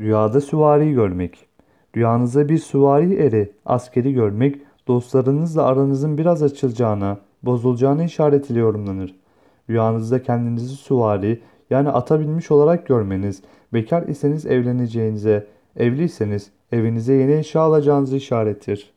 Rüyada süvari görmek. Rüyanızda bir süvari eri, askeri görmek, dostlarınızla aranızın biraz açılacağına, bozulacağına işaret ile yorumlanır. Rüyanızda kendinizi süvari yani ata binmiş olarak görmeniz, bekar iseniz evleneceğinize, evliyseniz evinize yeni eşya alacağınızı işarettir.